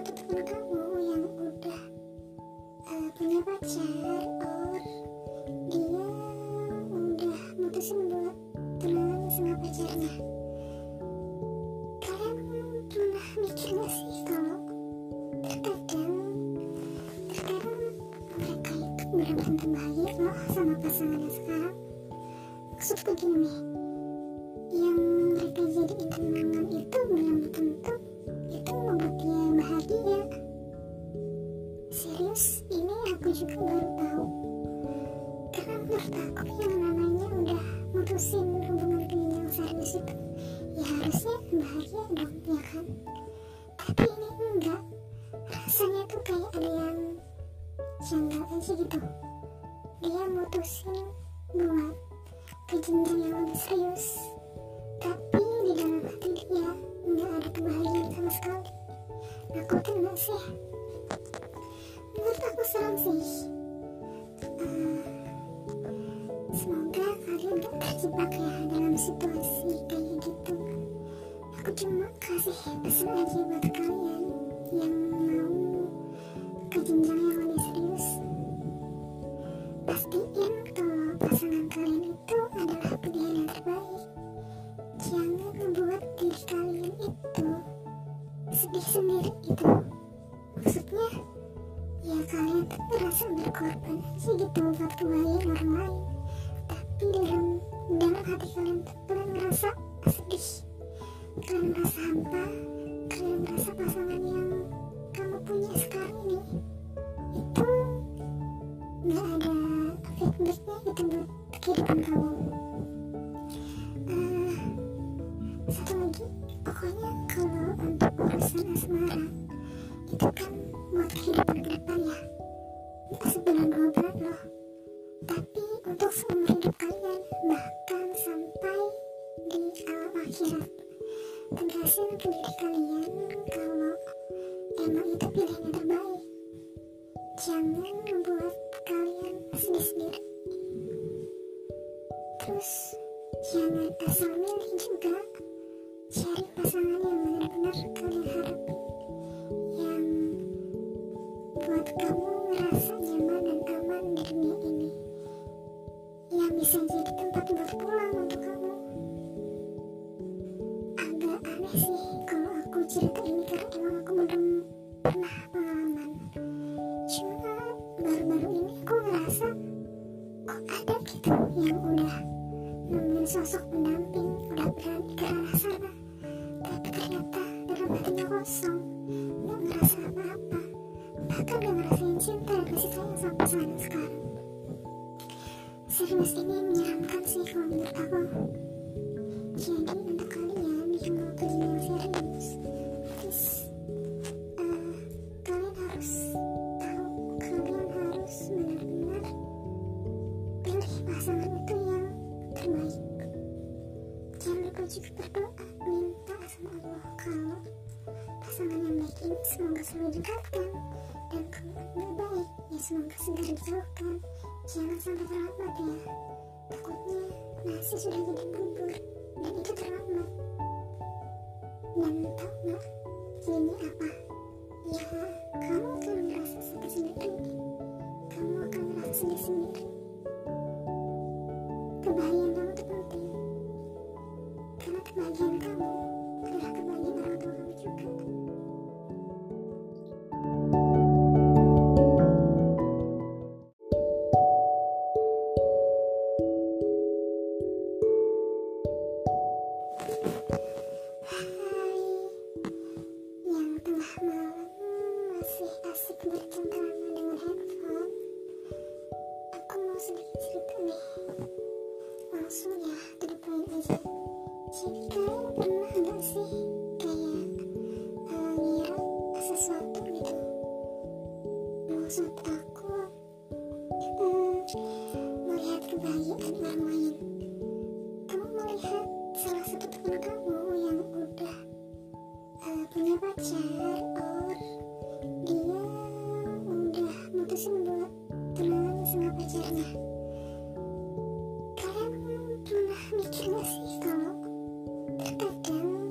satu teman kamu yang udah uh, punya pacar, or dia udah mutusin buat tunangan sama pacarnya. Kalian pernah mikir gak sih kalau terkadang terkadang mereka itu tentu bahagia loh sama pasangannya sekarang. Maksudku gini tahu. Karena menurut aku yang namanya udah mutusin hubungan ke yang serius itu, ya harusnya bahagia dong, ya kan? Tapi ini enggak. Rasanya tuh kayak ada yang janggal aja gitu. Dia mutusin buat ke jenjang yang lebih serius tapi di dalam hati dia nggak ada kebahagiaan sama sekali nakutin nggak sih menurut aku serem sih terjebak ya dalam situasi kayak gitu. Aku cuma kasih pesan aja buat kalian yang buat kehidupan kamu terus jangan asal milih juga. Cari pasangan yang benar-benar kalian harapin. Yang buat kamu ngerasa nyaman dan aman di dunia ini. Yang bisa jadi tempat buat pulang pendamping berani ke arah sana tapi ternyata dalam hatinya kosong nggak ngerasa apa-apa bahkan gak ngerasain cinta dan kasih sayang sama pasangan sekarang serius ini menyeramkan sih kalau menurut aku jadi untuk kalian yang mau ke jenjang serius yang baik ini semoga selalu dekatkan dan kalau baik. Ya semoga segera dijauhkan. Jangan sampai terlambat ya. Takutnya nasi sudah jadi bubur dan itu terlambat. Dan tau nggak ini apa? Ya kamu akan merasa sakit sendiri kamu akan merasa sedih sendiri kebahagiaan sakit kamu yang udah uh, punya pacar. Or dia udah mutusin buat tunangan sama pacarnya. Kalian pernah mikir gak sih kalau terkadang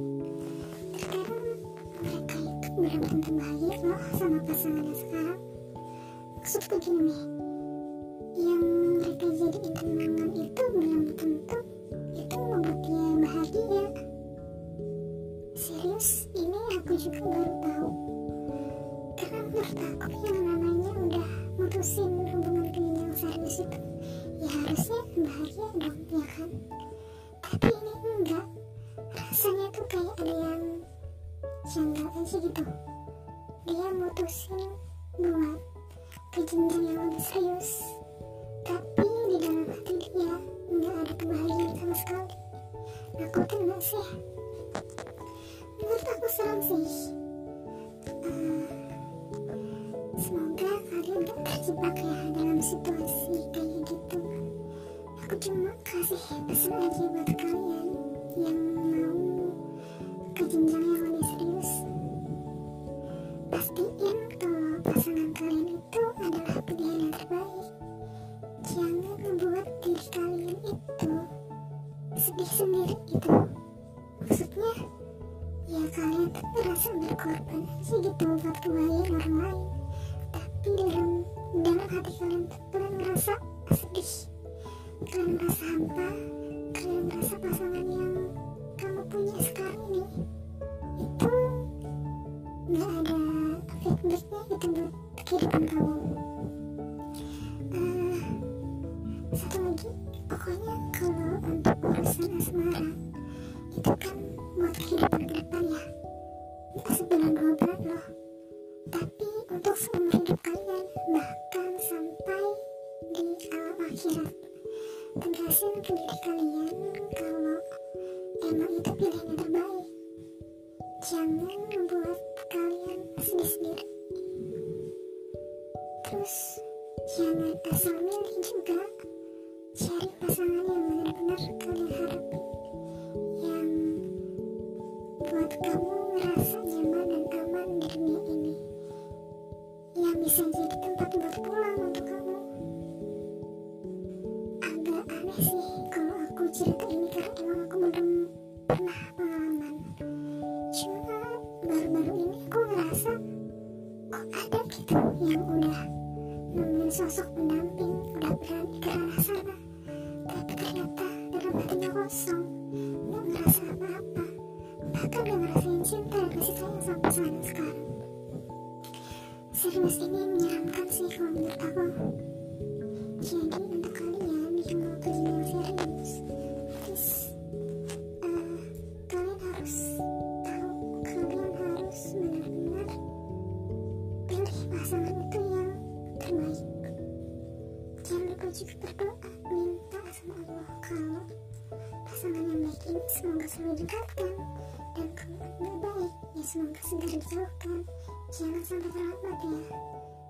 terkadang mereka itu berantem baik loh sama pasangannya sekarang? Maksudku gini nih aku yang namanya udah mutusin hubungan kalian yang serius itu ya harusnya bahagia dong ya kan tapi ini enggak rasanya tuh kayak ada yang janggal aja gitu dia mutusin buat ke yang lebih serius tapi di dalam hati dia nggak ada kebahagiaan sama sekali nakutin nggak sih. Menurut aku serem sih. Eh, semoga kalian gak terjebak ya dalam situasi kalian sedih sendiri terus jangan asal milih juga. Cari pasangan yang benar-benar kalian harapin. Yang buat kamu ngerasa nyaman dan aman di dunia ini. Yang bisa jadi tempat buat pulang pendamping udah berani ke ranah sana tapi ternyata dalam hatinya kosong nggak ngerasa apa-apa bahkan gak ngerasain cinta dan kasih sayang sama pasangan sekarang serius ini menyeramkan sih kalau menurut aku jadi baik ini semoga selalu dekatkan dan nggak baik ya semoga segera dijauhkan jangan sampai terlambat ya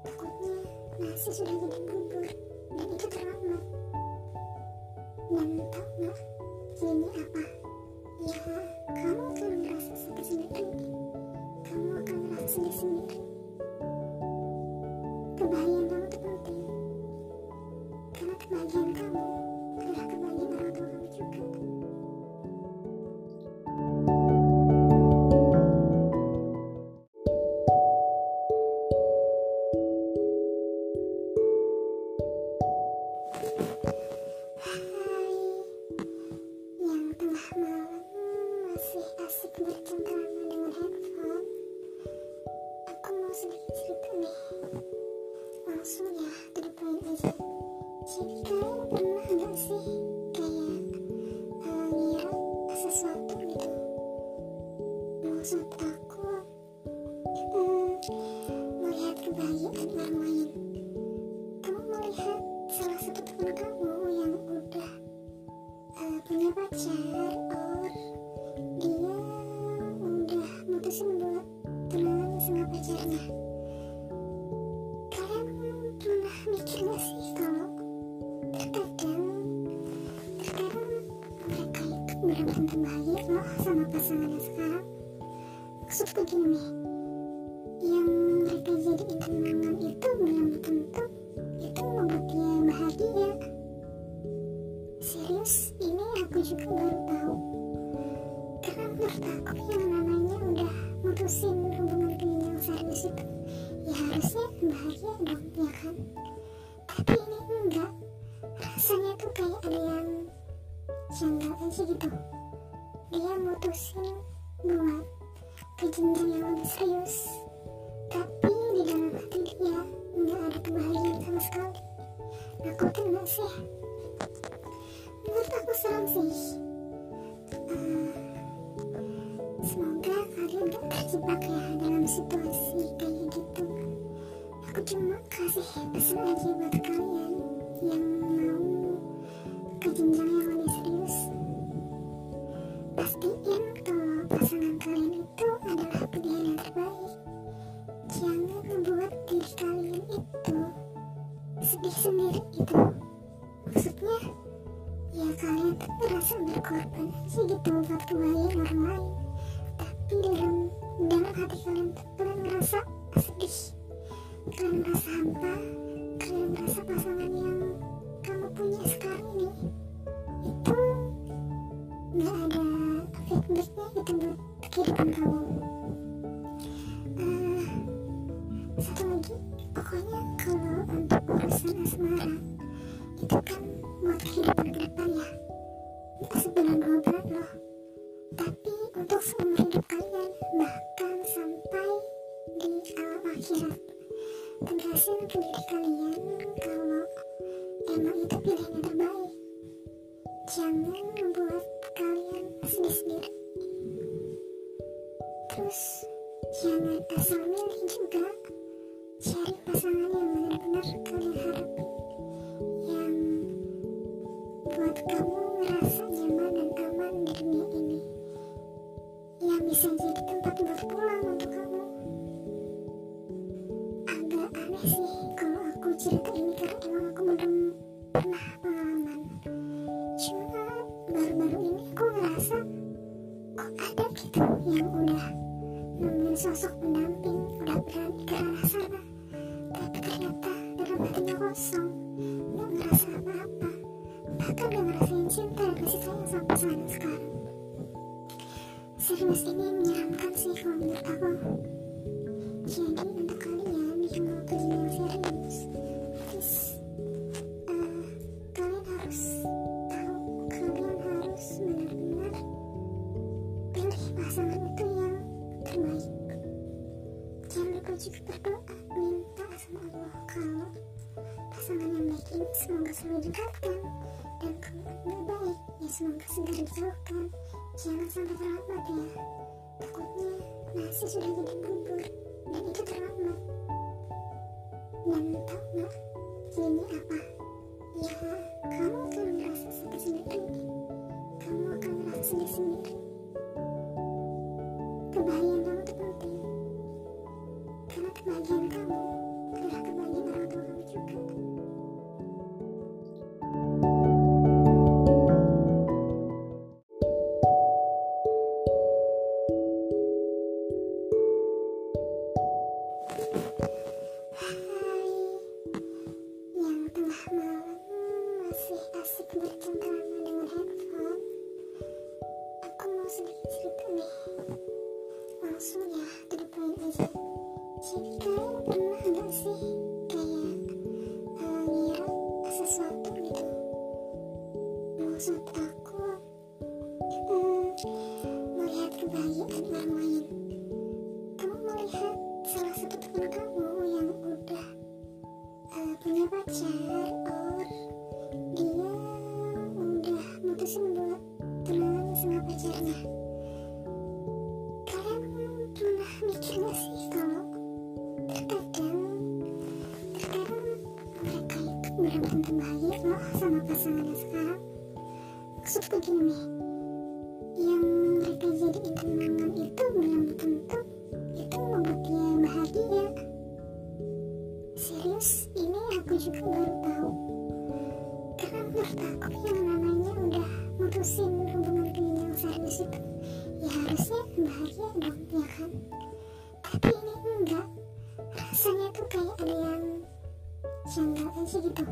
takutnya nasi sudah jadi bubur dan itu terlambat dan tau nggak jadinya apa ya kamu akan merasa sakit sendiri kamu akan merasa sedih sendiri kebahagiaan kamu itu penting karena kebahagiaan salah satu teman kamu yang udah uh, punya pacar dong ya kan tapi ini enggak rasanya tuh kayak ada yang janggal aja gitu. Dia mutusin buat ke jenjang yang lebih serius tapi di dalam hati dia nggak ada kebahagiaan sama sekali. Nakutin nggak sih? Menurut aku serem sih kasih thank you terus jangan asal milih juga cari pasangan ke arah sana tapi ternyata dalam hatinya kosong nggak ngerasa apa-apa bahkan gak ngerasain cinta dan kasih sayang sama pasangan sekarang serius ini menyeramkan sih kalau menurut aku jadi baik ini semoga selalu didekatkan dan nggak baik. Ya semoga segera dijauhkan. Jangan sampai terlambat ya. Takutnya nasi sudah jadi bubur. Dan itu terlambat. Dan tau nggak? Ini apa? Ya kamu akan merasa sakit sendiri kamu akan merasa sedih sendiri kamu yang udah eh, punya pacar karena menurut aku yang namanya udah mutusin hubungan ke jenjang serius itu ya harusnya bahagia dong ya kan? Tapi ini enggak. Rasanya tuh kayak ada yang janggal aja gitu.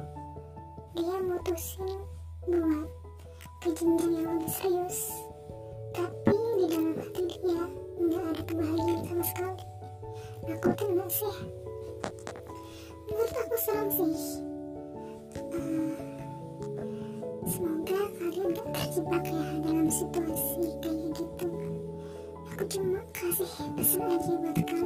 Dia mutusin buat ke yang lebih serius. Tapi di dalam hati dia nggak ada kebahagiaan sama sekali. Nakutin gak sih semoga kalian gak terjebak ya dalam situasi kayak gitu. Aku cuma kasih pesan aja buat kalian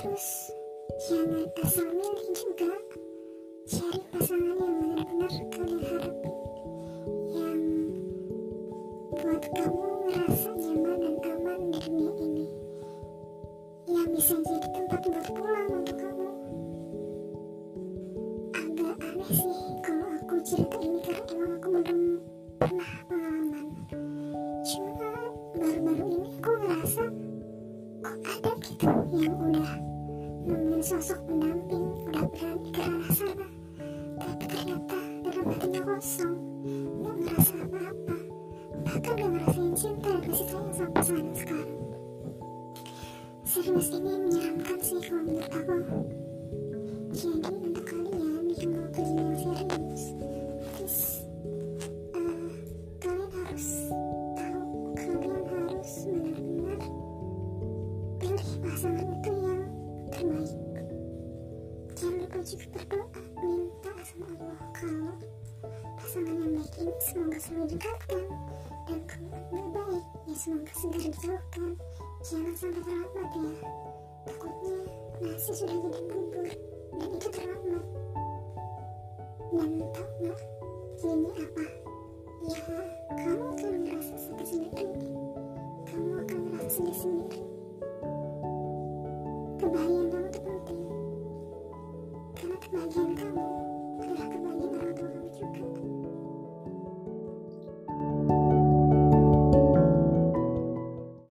terus Jangan asal milih juga. samping udah berani ke arah sana tapi ternyata dalam hatinya kosong nggak ngerasa apa-apa bahkan nggak ngerasain cinta dan kasih sayang sama pasangannya sekarang serius ini menyeramkan sih kalau menurut aku jadi baik semoga selalu dekatkan dan kalau baik. ya semoga segera dijauhkan jangan sampai terlambat ya. Takutnya eh, nasi sudah jadi bubur dan itu terlambat dan tahu nggak ini apa ya kamu akan merasa sakit sendiri. Kamu akan merasa sedih sendiri.